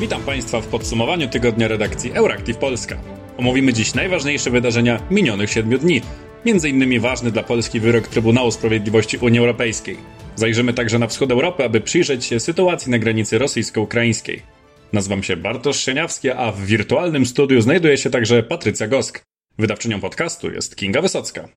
Witam Państwa w podsumowaniu tygodnia redakcji Euractiv Polska. Omówimy dziś najważniejsze wydarzenia minionych siedmiu dni, innymi ważny dla Polski wyrok Trybunału Sprawiedliwości Unii Europejskiej. Zajrzymy także na wschód Europy, aby przyjrzeć się sytuacji na granicy rosyjsko-ukraińskiej. Nazywam się Bartosz Sieniawski, a w wirtualnym studiu znajduje się także Patrycja Gosk. Wydawczynią podcastu jest Kinga Wysocka.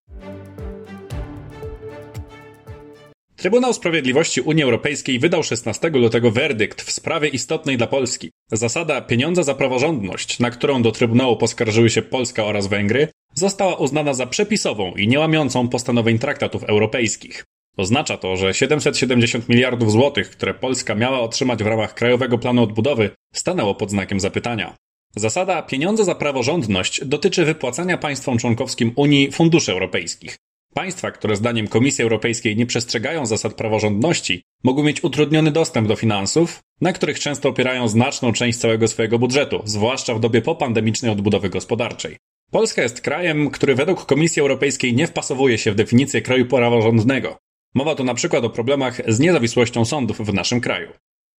Trybunał Sprawiedliwości Unii Europejskiej wydał 16 lutego werdykt w sprawie istotnej dla Polski. Zasada pieniądze za praworządność, na którą do Trybunału poskarżyły się Polska oraz Węgry, została uznana za przepisową i niełamiącą postanowień traktatów europejskich. Oznacza to, że 770 miliardów złotych, które Polska miała otrzymać w ramach Krajowego Planu Odbudowy, stanęło pod znakiem zapytania. Zasada pieniądze za praworządność dotyczy wypłacania państwom członkowskim Unii funduszy europejskich. Państwa, które zdaniem Komisji Europejskiej nie przestrzegają zasad praworządności, mogą mieć utrudniony dostęp do finansów, na których często opierają znaczną część całego swojego budżetu, zwłaszcza w dobie popandemicznej odbudowy gospodarczej. Polska jest krajem, który według Komisji Europejskiej nie wpasowuje się w definicję kraju praworządnego. Mowa tu na przykład o problemach z niezawisłością sądów w naszym kraju.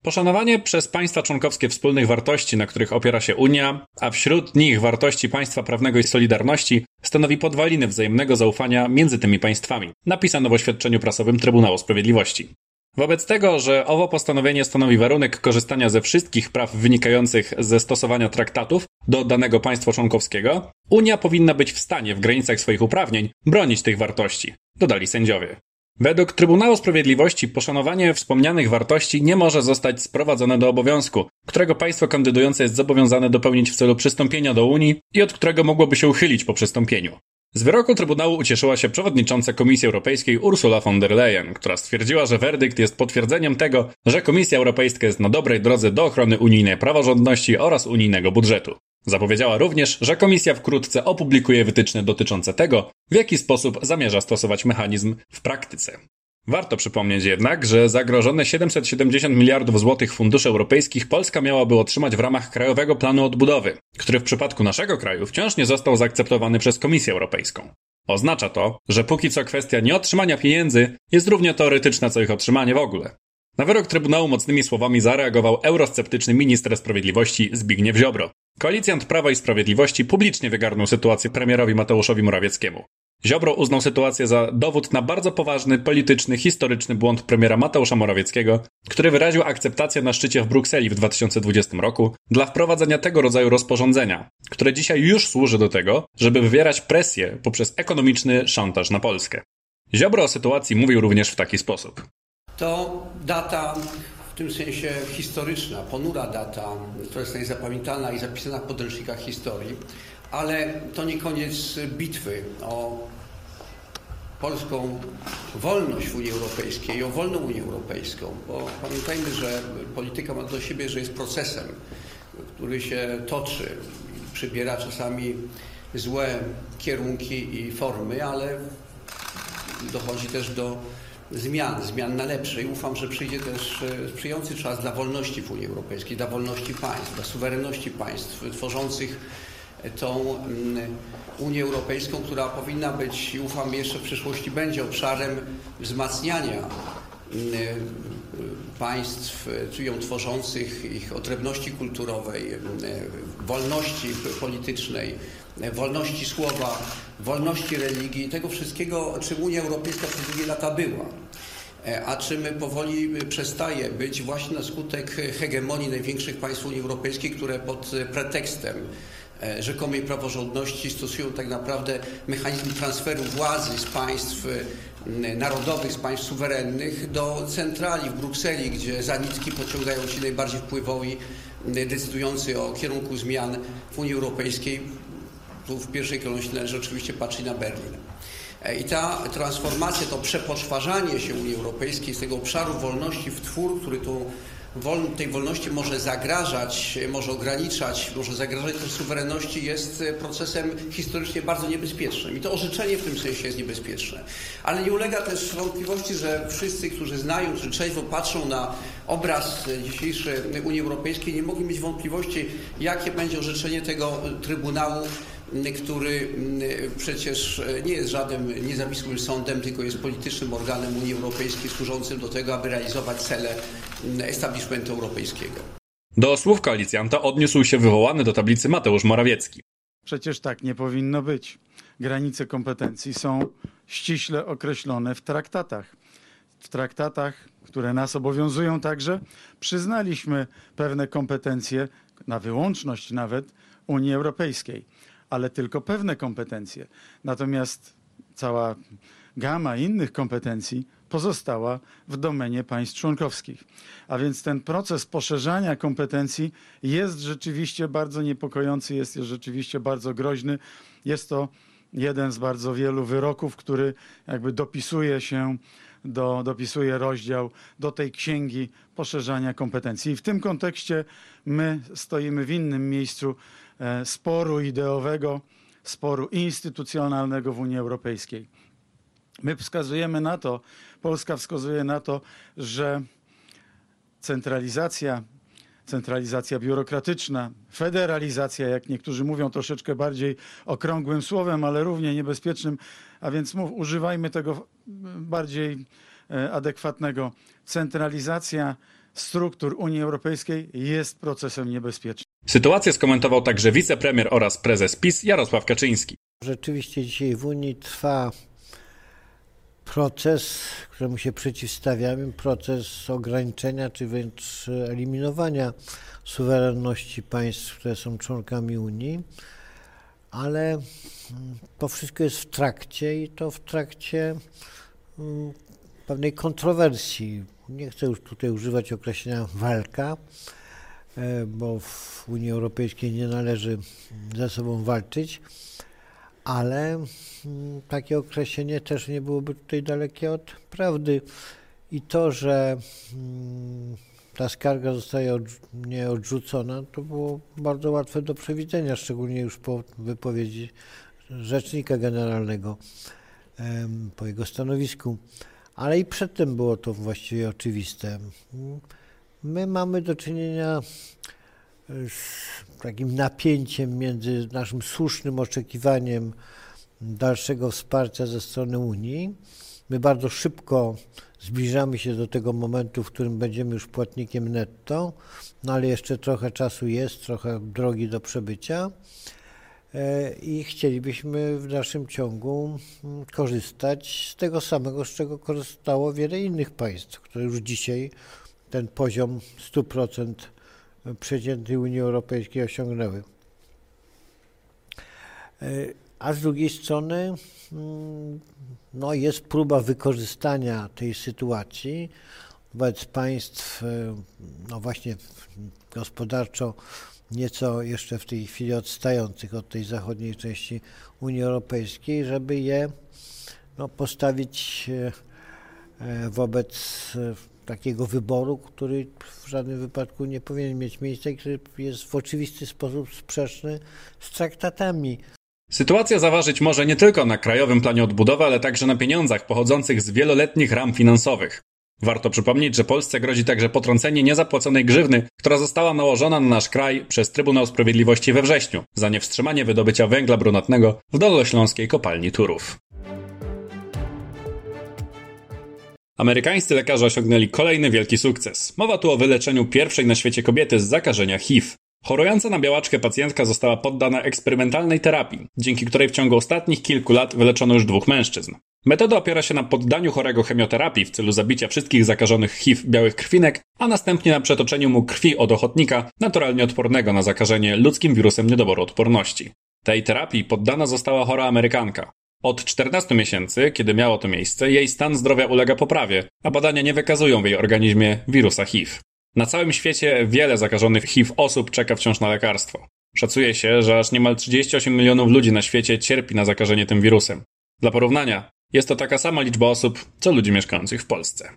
Poszanowanie przez państwa członkowskie wspólnych wartości, na których opiera się Unia, a wśród nich wartości państwa prawnego i solidarności, stanowi podwaliny wzajemnego zaufania między tymi państwami, napisano w oświadczeniu prasowym Trybunału Sprawiedliwości. Wobec tego, że owo postanowienie stanowi warunek korzystania ze wszystkich praw wynikających ze stosowania traktatów do danego państwa członkowskiego, Unia powinna być w stanie w granicach swoich uprawnień bronić tych wartości, dodali sędziowie. Według Trybunału Sprawiedliwości poszanowanie wspomnianych wartości nie może zostać sprowadzone do obowiązku, którego państwo kandydujące jest zobowiązane dopełnić w celu przystąpienia do Unii i od którego mogłoby się uchylić po przystąpieniu. Z wyroku Trybunału ucieszyła się przewodnicząca Komisji Europejskiej Ursula von der Leyen, która stwierdziła, że werdykt jest potwierdzeniem tego, że Komisja Europejska jest na dobrej drodze do ochrony unijnej praworządności oraz unijnego budżetu. Zapowiedziała również, że Komisja wkrótce opublikuje wytyczne dotyczące tego, w jaki sposób zamierza stosować mechanizm w praktyce. Warto przypomnieć jednak, że zagrożone 770 miliardów złotych funduszy europejskich Polska miałaby otrzymać w ramach Krajowego Planu Odbudowy, który w przypadku naszego kraju wciąż nie został zaakceptowany przez Komisję Europejską. Oznacza to, że póki co kwestia nieotrzymania pieniędzy jest równie teoretyczna co ich otrzymanie w ogóle. Na wyrok Trybunału mocnymi słowami zareagował eurosceptyczny minister sprawiedliwości Zbigniew Ziobro. Koalicjant Prawa i Sprawiedliwości publicznie wygarnął sytuację premierowi Mateuszowi Morawieckiemu. Ziobro uznał sytuację za dowód na bardzo poważny polityczny, historyczny błąd premiera Mateusza Morawieckiego, który wyraził akceptację na szczycie w Brukseli w 2020 roku dla wprowadzenia tego rodzaju rozporządzenia, które dzisiaj już służy do tego, żeby wywierać presję poprzez ekonomiczny szantaż na Polskę. Ziobro o sytuacji mówił również w taki sposób. To data w tym sensie historyczna, ponura data, która jest zapamiętana i zapisana w podręcznikach historii, ale to nie koniec bitwy o polską wolność w Unii Europejskiej o wolną Unię Europejską, bo pamiętajmy, że polityka ma do siebie, że jest procesem, który się toczy, przybiera czasami złe kierunki i formy, ale dochodzi też do zmian, zmian na lepsze i ufam, że przyjdzie też e, sprzyjający czas dla wolności w Unii Europejskiej, dla wolności państw, dla suwerenności państw tworzących tą mm, Unię Europejską, która powinna być i ufam jeszcze w przyszłości będzie obszarem wzmacniania państw, ją tworzących, ich odrębności kulturowej, wolności politycznej, wolności słowa, wolności religii, tego wszystkiego, czym Unia Europejska przez długie lata była. E, a czym powoli przestaje być właśnie na skutek hegemonii największych państw Unii Europejskiej, które pod pretekstem e, rzekomej praworządności stosują tak naprawdę mechanizm transferu władzy z państw narodowych, z państw suwerennych do centrali w Brukseli, gdzie za nitki pociągają ci najbardziej wpływowi decydujący o kierunku zmian w Unii Europejskiej. Tu w pierwszej kolejności należy oczywiście patrzeć na Berlin. E, I ta transformacja, to przepoczwarzanie się Unii Europejskiej z tego obszaru wolności w twór, który tu tej wolności może zagrażać, może ograniczać, może zagrażać też suwerenności, jest e, procesem historycznie bardzo niebezpiecznym. I to orzeczenie w tym sensie jest niebezpieczne. Ale nie ulega też wątpliwości, że wszyscy, którzy znają, czy trzeźwo patrzą na obraz dzisiejszy Unii Europejskiej, nie mogli mieć wątpliwości, jakie będzie orzeczenie tego Trybunału który mm, przecież nie jest żadnym niezawisłym sądem, tylko jest politycznym organem Unii Europejskiej służącym do tego, aby realizować cele mm, establishmentu europejskiego. Do słów koalicjanta odniósł się wywołany do tablicy Mateusz Morawiecki. Przecież tak nie powinno być. Granice kompetencji są ściśle określone w traktatach. W traktatach, które nas obowiązują także, przyznaliśmy pewne kompetencje, na wyłączność nawet Unii Europejskiej, ale tylko pewne kompetencje. Natomiast cała gama innych kompetencji pozostała w domenie państw członkowskich. A więc ten proces poszerzania kompetencji jest rzeczywiście bardzo niepokojący, jest rzeczywiście bardzo groźny. Jest to jeden z bardzo wielu wyroków, który jakby dopisuje się do, dopisuje rozdział do tej księgi poszerzania kompetencji. I w tym kontekście my stoimy w innym miejscu sporu ideowego, sporu instytucjonalnego w Unii Europejskiej. My wskazujemy na to, Polska wskazuje na to, że centralizacja, centralizacja biurokratyczna, federalizacja, jak niektórzy mówią troszeczkę bardziej okrągłym słowem, ale równie niebezpiecznym, a więc mów, używajmy tego bardziej e, adekwatnego. Centralizacja struktur Unii Europejskiej jest procesem niebezpiecznym. Sytuację skomentował także wicepremier oraz prezes PiS Jarosław Kaczyński. Rzeczywiście dzisiaj w Unii trwa proces, któremu się przeciwstawiamy, proces ograniczenia czy wręcz eliminowania suwerenności państw, które są członkami Unii, ale mm, to wszystko jest w trakcie i to w trakcie mm, pewnej kontrowersji. Nie chcę już tutaj używać określenia walka, bo w Unii Europejskiej nie należy ze sobą walczyć ale mm, takie określenie też nie byłoby tutaj dalekie od prawdy. I to, że mm, ta skarga zostaje nie odrzucona, to było bardzo łatwe do przewidzenia, szczególnie już po wypowiedzi rzecznika generalnego, po jego stanowisku. Ale i przedtem było to właściwie oczywiste. My mamy do czynienia z takim napięciem między naszym słusznym oczekiwaniem dalszego wsparcia ze strony Unii. My bardzo szybko zbliżamy się do tego momentu, w którym będziemy już płatnikiem netto, no ale jeszcze trochę czasu jest, trochę drogi do przebycia e, i chcielibyśmy w dalszym ciągu mm, korzystać z tego samego, z czego korzystało wiele innych państw, które już dzisiaj ten poziom 100% przeciętnej Unii Europejskiej osiągnęły. E, a z drugiej strony mm, no, jest próba wykorzystania tej sytuacji wobec państw, e, no właśnie gospodarczo nieco jeszcze w tej chwili odstających od tej zachodniej części Unii Europejskiej, żeby je no, postawić e, wobec takiego wyboru, który w żadnym wypadku nie powinien mieć miejsca i który jest w oczywisty sposób sprzeczny z traktatami. Sytuacja zaważyć może nie tylko na krajowym planie odbudowy, ale także na pieniądzach pochodzących z wieloletnich ram finansowych. Warto przypomnieć, że Polsce grozi także potrącenie niezapłaconej grzywny, która została nałożona na nasz kraj przez Trybunał Sprawiedliwości we wrześniu za niewstrzymanie wydobycia węgla brunatnego w Dolnośląskiej kopalni Turów. Amerykańscy lekarze osiągnęli kolejny wielki sukces. Mowa tu o wyleczeniu pierwszej na świecie kobiety z zakażenia HIV. Chorująca na białaczkę pacjentka została poddana eksperymentalnej terapii, dzięki której w ciągu ostatnich kilku lat wyleczono już dwóch mężczyzn. Metoda opiera się na poddaniu chorego chemioterapii w celu zabicia wszystkich zakażonych HIV białych krwinek, a następnie na przetoczeniu mu krwi od ochotnika naturalnie odpornego na zakażenie ludzkim wirusem niedoboru odporności. Tej terapii poddana została chora Amerykanka. Od 14 miesięcy, kiedy miało to miejsce, jej stan zdrowia ulega poprawie, a badania nie wykazują w jej organizmie wirusa HIV. Na całym świecie wiele zakażonych HIV osób czeka wciąż na lekarstwo. Szacuje się, że aż niemal 38 milionów ludzi na świecie cierpi na zakażenie tym wirusem. Dla porównania, jest to taka sama liczba osób, co ludzi mieszkających w Polsce.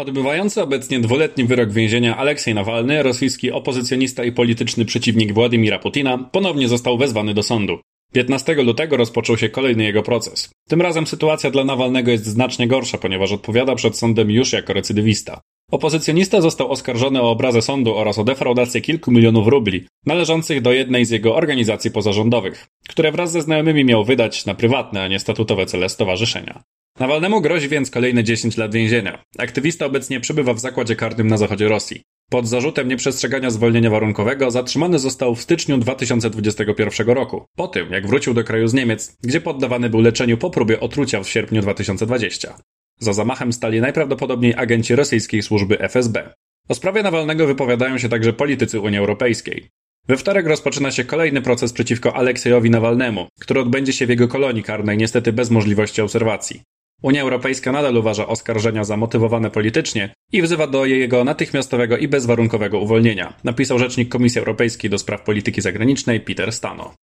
Odbywający obecnie dwuletni wyrok więzienia Aleksiej Nawalny, rosyjski opozycjonista i polityczny przeciwnik Władimira Putina, ponownie został wezwany do sądu. 15 lutego rozpoczął się kolejny jego proces. Tym razem sytuacja dla Nawalnego jest znacznie gorsza, ponieważ odpowiada przed sądem już jako recydywista. Opozycjonista został oskarżony o obrazę sądu oraz o defraudację kilku milionów rubli, należących do jednej z jego organizacji pozarządowych, które wraz ze znajomymi miał wydać na prywatne, a nie statutowe cele stowarzyszenia. Nawalnemu grozi więc kolejne 10 lat więzienia. Aktywista obecnie przebywa w zakładzie karnym na zachodzie Rosji. Pod zarzutem nieprzestrzegania zwolnienia warunkowego zatrzymany został w styczniu 2021 roku, po tym jak wrócił do kraju z Niemiec, gdzie poddawany był leczeniu po próbie otrucia w sierpniu 2020. Za zamachem stali najprawdopodobniej agenci rosyjskiej służby FSB. O sprawie Nawalnego wypowiadają się także politycy Unii Europejskiej. We wtorek rozpoczyna się kolejny proces przeciwko Aleksiejowi Nawalnemu, który odbędzie się w jego kolonii karnej niestety bez możliwości obserwacji. Unia Europejska nadal uważa oskarżenia za motywowane politycznie i wzywa do jego natychmiastowego i bezwarunkowego uwolnienia, napisał rzecznik Komisji Europejskiej do spraw polityki zagranicznej Peter Stano.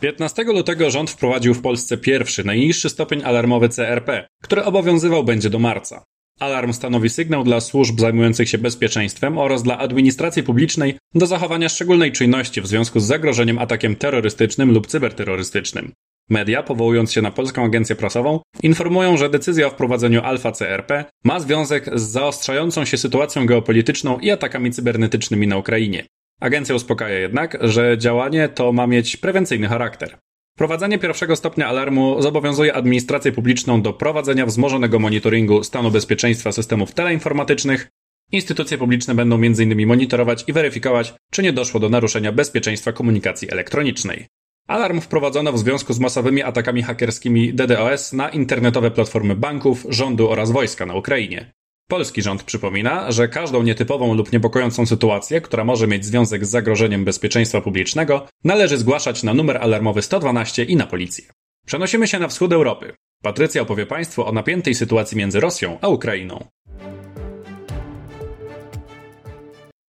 15 lutego rząd wprowadził w Polsce pierwszy, najniższy stopień alarmowy CRP, który obowiązywał będzie do marca. Alarm stanowi sygnał dla służb zajmujących się bezpieczeństwem oraz dla administracji publicznej do zachowania szczególnej czujności w związku z zagrożeniem atakiem terrorystycznym lub cyberterrorystycznym. Media, powołując się na Polską Agencję Prasową, informują, że decyzja o wprowadzeniu Alfa CRP ma związek z zaostrzającą się sytuacją geopolityczną i atakami cybernetycznymi na Ukrainie. Agencja uspokaja jednak, że działanie to ma mieć prewencyjny charakter. Wprowadzenie pierwszego stopnia alarmu zobowiązuje administrację publiczną do prowadzenia wzmożonego monitoringu stanu bezpieczeństwa systemów teleinformatycznych. Instytucje publiczne będą m.in. monitorować i weryfikować, czy nie doszło do naruszenia bezpieczeństwa komunikacji elektronicznej. Alarm wprowadzono w związku z masowymi atakami hakerskimi DDoS na internetowe platformy banków, rządu oraz wojska na Ukrainie. Polski rząd przypomina, że każdą nietypową lub niepokojącą sytuację, która może mieć związek z zagrożeniem bezpieczeństwa publicznego, należy zgłaszać na numer alarmowy 112 i na policję. Przenosimy się na wschód Europy. Patrycja opowie Państwu o napiętej sytuacji między Rosją a Ukrainą.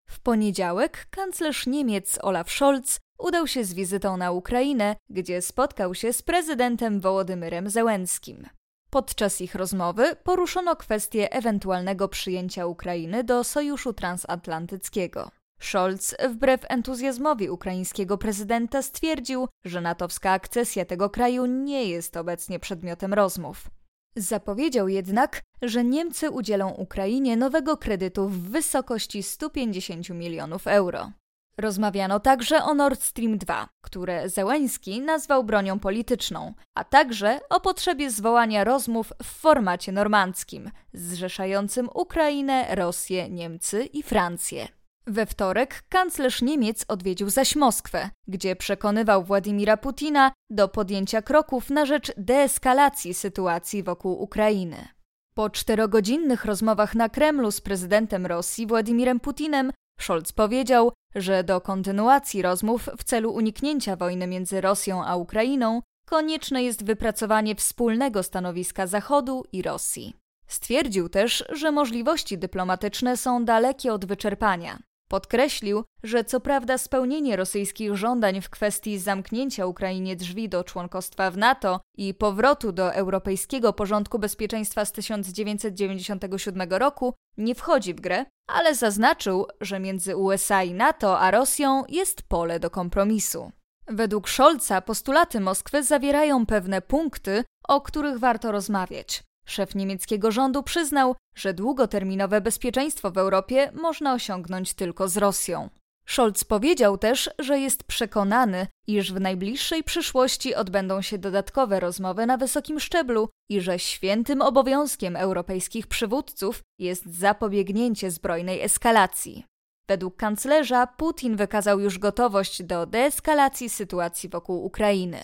W poniedziałek kanclerz Niemiec Olaf Scholz udał się z wizytą na Ukrainę, gdzie spotkał się z prezydentem Wołodymyrem Zełenskim. Podczas ich rozmowy poruszono kwestię ewentualnego przyjęcia Ukrainy do Sojuszu Transatlantyckiego. Scholz, wbrew entuzjazmowi ukraińskiego prezydenta, stwierdził, że natowska akcesja tego kraju nie jest obecnie przedmiotem rozmów. Zapowiedział jednak, że Niemcy udzielą Ukrainie nowego kredytu w wysokości 150 milionów euro. Rozmawiano także o Nord Stream 2, które Zełański nazwał bronią polityczną, a także o potrzebie zwołania rozmów w formacie normandzkim, zrzeszającym Ukrainę, Rosję, Niemcy i Francję. We wtorek kanclerz Niemiec odwiedził zaś Moskwę, gdzie przekonywał Władimira Putina do podjęcia kroków na rzecz deeskalacji sytuacji wokół Ukrainy. Po czterogodzinnych rozmowach na Kremlu z prezydentem Rosji Władimirem Putinem Scholz powiedział, że do kontynuacji rozmów w celu uniknięcia wojny między Rosją a Ukrainą konieczne jest wypracowanie wspólnego stanowiska Zachodu i Rosji. Stwierdził też, że możliwości dyplomatyczne są dalekie od wyczerpania. Podkreślił, że co prawda spełnienie rosyjskich żądań w kwestii zamknięcia Ukrainie drzwi do członkostwa w NATO i powrotu do europejskiego porządku bezpieczeństwa z 1997 roku nie wchodzi w grę, ale zaznaczył, że między USA i NATO a Rosją jest pole do kompromisu. Według Scholza postulaty Moskwy zawierają pewne punkty, o których warto rozmawiać. Szef niemieckiego rządu przyznał, że długoterminowe bezpieczeństwo w Europie można osiągnąć tylko z Rosją. Scholz powiedział też, że jest przekonany, iż w najbliższej przyszłości odbędą się dodatkowe rozmowy na wysokim szczeblu i że świętym obowiązkiem europejskich przywódców jest zapobiegnięcie zbrojnej eskalacji. Według kanclerza Putin wykazał już gotowość do deeskalacji sytuacji wokół Ukrainy.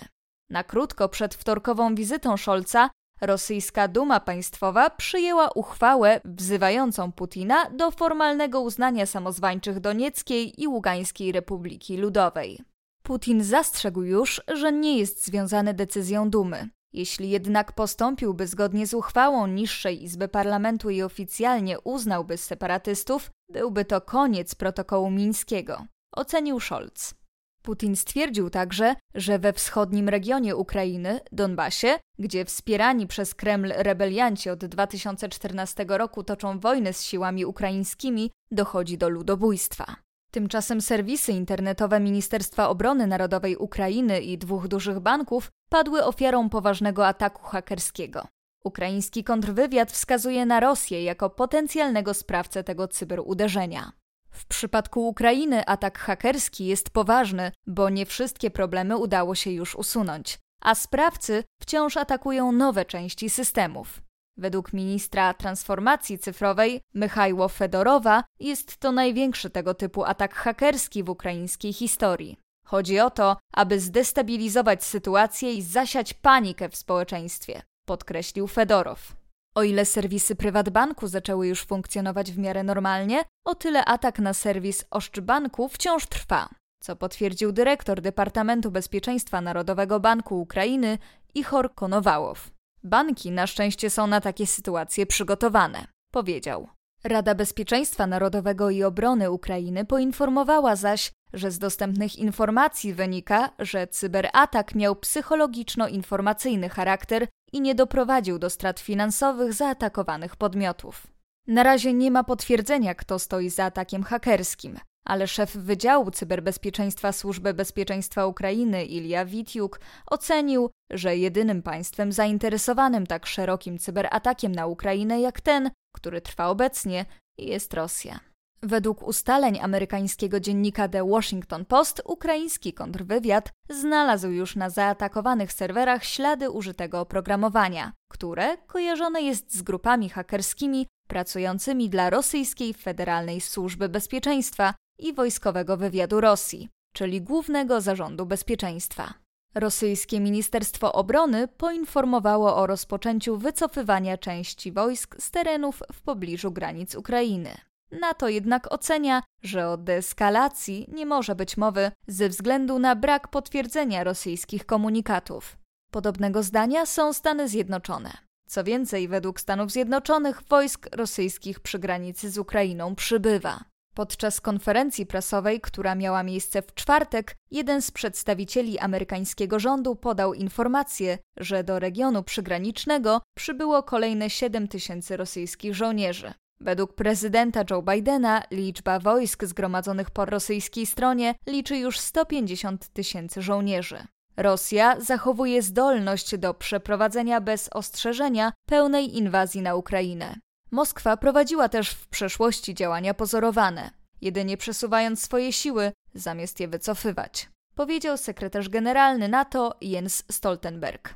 Na krótko przed wtorkową wizytą Scholza Rosyjska Duma Państwowa przyjęła uchwałę wzywającą Putina do formalnego uznania samozwańczych Donieckiej i Ługańskiej Republiki Ludowej. Putin zastrzegł już, że nie jest związany decyzją Dumy. Jeśli jednak postąpiłby zgodnie z uchwałą niższej Izby Parlamentu i oficjalnie uznałby separatystów, byłby to koniec protokołu mińskiego, ocenił Scholz. Putin stwierdził także, że we wschodnim regionie Ukrainy, Donbasie, gdzie wspierani przez Kreml rebelianci od 2014 roku toczą wojnę z siłami ukraińskimi, dochodzi do ludobójstwa. Tymczasem serwisy internetowe Ministerstwa Obrony Narodowej Ukrainy i dwóch dużych banków padły ofiarą poważnego ataku hakerskiego. Ukraiński kontrwywiad wskazuje na Rosję jako potencjalnego sprawcę tego cyberuderzenia. W przypadku Ukrainy atak hakerski jest poważny, bo nie wszystkie problemy udało się już usunąć. a sprawcy wciąż atakują nowe części systemów. Według ministra transformacji cyfrowej Mychajło Fedorowa jest to największy tego typu atak hakerski w ukraińskiej historii. Chodzi o to, aby zdestabilizować sytuację i zasiać panikę w społeczeństwie, podkreślił Fedorow. O ile serwisy prywatbanku zaczęły już funkcjonować w miarę normalnie, o tyle atak na serwis Oszczbanku wciąż trwa, co potwierdził dyrektor Departamentu Bezpieczeństwa Narodowego Banku Ukrainy Ichor Konowałow. Banki na szczęście są na takie sytuacje przygotowane, powiedział. Rada Bezpieczeństwa Narodowego i Obrony Ukrainy poinformowała zaś, że z dostępnych informacji wynika, że cyberatak miał psychologiczno-informacyjny charakter i nie doprowadził do strat finansowych zaatakowanych podmiotów. Na razie nie ma potwierdzenia, kto stoi za atakiem hakerskim, ale szef Wydziału Cyberbezpieczeństwa Służby Bezpieczeństwa Ukrainy Ilja Witiuk ocenił, że jedynym państwem zainteresowanym tak szerokim cyberatakiem na Ukrainę jak ten, który trwa obecnie, jest Rosja. Według ustaleń amerykańskiego dziennika The Washington Post, ukraiński kontrwywiad znalazł już na zaatakowanych serwerach ślady użytego oprogramowania, które kojarzone jest z grupami hakerskimi pracującymi dla rosyjskiej Federalnej Służby Bezpieczeństwa i Wojskowego Wywiadu Rosji, czyli Głównego Zarządu Bezpieczeństwa. Rosyjskie Ministerstwo Obrony poinformowało o rozpoczęciu wycofywania części wojsk z terenów w pobliżu granic Ukrainy. NATO jednak ocenia, że o deeskalacji nie może być mowy ze względu na brak potwierdzenia rosyjskich komunikatów. Podobnego zdania są Stany Zjednoczone. Co więcej, według Stanów Zjednoczonych wojsk rosyjskich przy granicy z Ukrainą przybywa. Podczas konferencji prasowej, która miała miejsce w czwartek, jeden z przedstawicieli amerykańskiego rządu podał informację, że do regionu przygranicznego przybyło kolejne 7 tysięcy rosyjskich żołnierzy. Według prezydenta Joe Bidena liczba wojsk zgromadzonych po rosyjskiej stronie liczy już 150 tysięcy żołnierzy. Rosja zachowuje zdolność do przeprowadzenia bez ostrzeżenia pełnej inwazji na Ukrainę. Moskwa prowadziła też w przeszłości działania pozorowane, jedynie przesuwając swoje siły zamiast je wycofywać, powiedział sekretarz generalny NATO Jens Stoltenberg.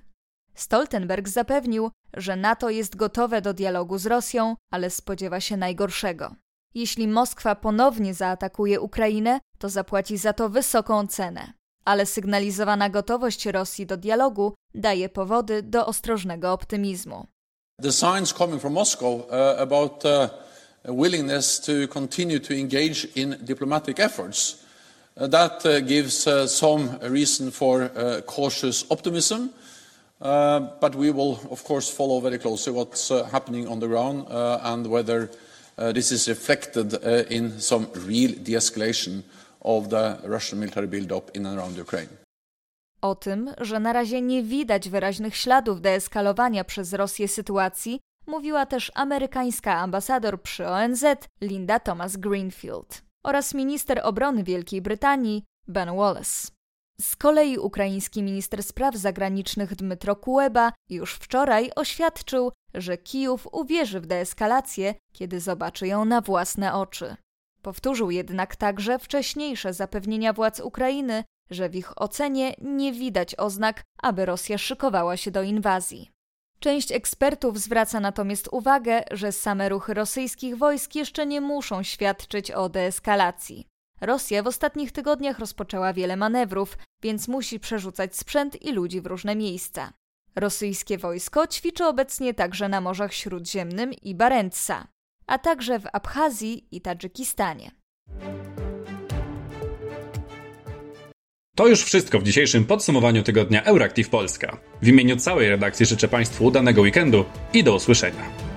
Stoltenberg zapewnił, że NATO jest gotowe do dialogu z Rosją, ale spodziewa się najgorszego. Jeśli Moskwa ponownie zaatakuje Ukrainę, to zapłaci za to wysoką cenę. Ale sygnalizowana gotowość Rosji do dialogu daje powody do ostrożnego optymizmu. The signs coming from Moscow uh, about uh, willingness to continue to engage in diplomatic efforts uh, that gives some reason for cautious optimism. Uh, we will, of course, follow very closely what's uh, happening on the ground uh, and whether this is reflected in some real de-escalation of the Russian military in and around Ukraine. O tym, że na razie nie widać wyraźnych śladów deeskalowania przez Rosję sytuacji, mówiła też amerykańska ambasador przy ONZ Linda Thomas Greenfield oraz minister obrony Wielkiej Brytanii Ben Wallace. Z kolei ukraiński minister spraw zagranicznych Dmytro Kuleba już wczoraj oświadczył, że Kijów uwierzy w deeskalację, kiedy zobaczy ją na własne oczy. Powtórzył jednak także wcześniejsze zapewnienia władz Ukrainy, że w ich ocenie nie widać oznak, aby Rosja szykowała się do inwazji. Część ekspertów zwraca natomiast uwagę, że same ruchy rosyjskich wojsk jeszcze nie muszą świadczyć o deeskalacji. Rosja w ostatnich tygodniach rozpoczęła wiele manewrów, więc musi przerzucać sprzęt i ludzi w różne miejsca. Rosyjskie wojsko ćwiczy obecnie także na Morzach Śródziemnym i Barentsa, a także w Abchazji i Tadżykistanie. To już wszystko w dzisiejszym podsumowaniu tygodnia Euractiv Polska. W imieniu całej redakcji życzę Państwu udanego weekendu i do usłyszenia.